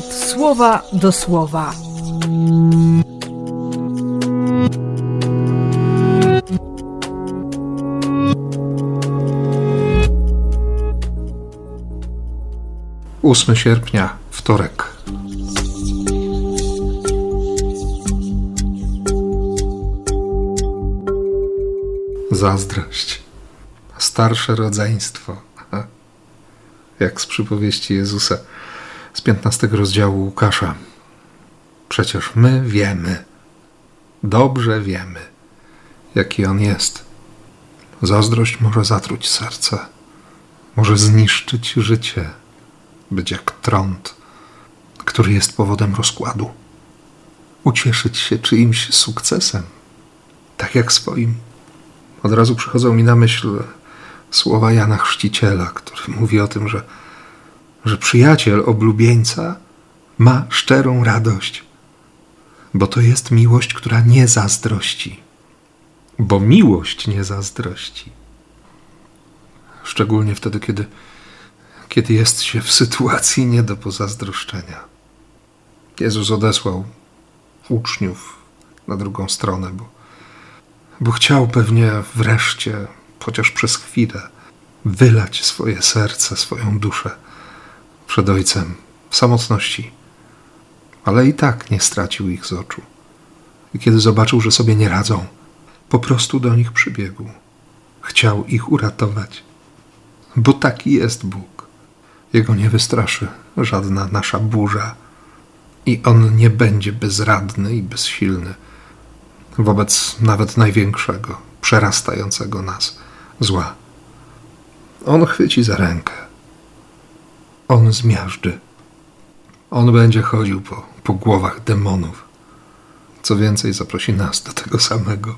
słowa do słowa. Ósmy sierpnia, wtorek. Zazdrość. Starsze rodzeństwo. Jak z przypowieści Jezusa z 15 rozdziału Łukasza. Przecież my wiemy, dobrze wiemy, jaki on jest. Zazdrość może zatruć serce, może zniszczyć życie, być jak trąd, który jest powodem rozkładu. Ucieszyć się czyimś sukcesem, tak jak swoim. Od razu przychodzą mi na myśl słowa Jana Chrzciciela, który mówi o tym, że że przyjaciel oblubieńca ma szczerą radość, bo to jest miłość, która nie zazdrości, bo miłość nie zazdrości. Szczególnie wtedy, kiedy, kiedy jest się w sytuacji nie do pozazdroszczenia. Jezus odesłał uczniów na drugą stronę, bo, bo chciał pewnie wreszcie, chociaż przez chwilę, wylać swoje serce, swoją duszę przed Ojcem w samotności, ale i tak nie stracił ich z oczu. I kiedy zobaczył, że sobie nie radzą, po prostu do nich przybiegł. Chciał ich uratować, bo taki jest Bóg. Jego nie wystraszy żadna nasza burza i on nie będzie bezradny i bezsilny wobec nawet największego, przerastającego nas zła. On chwyci za rękę on zmiażdży. On będzie chodził po, po głowach demonów. Co więcej, zaprosi nas do tego samego.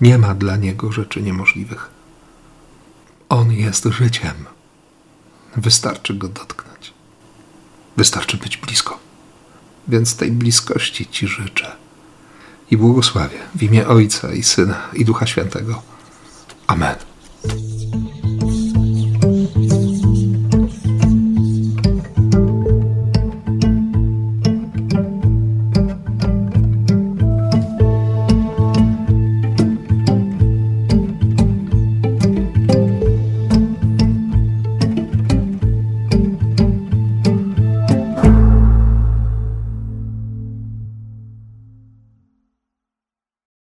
Nie ma dla niego rzeczy niemożliwych. On jest życiem. Wystarczy go dotknąć. Wystarczy być blisko. Więc tej bliskości Ci życzę i błogosławię w imię Ojca i Syna i Ducha Świętego. Amen.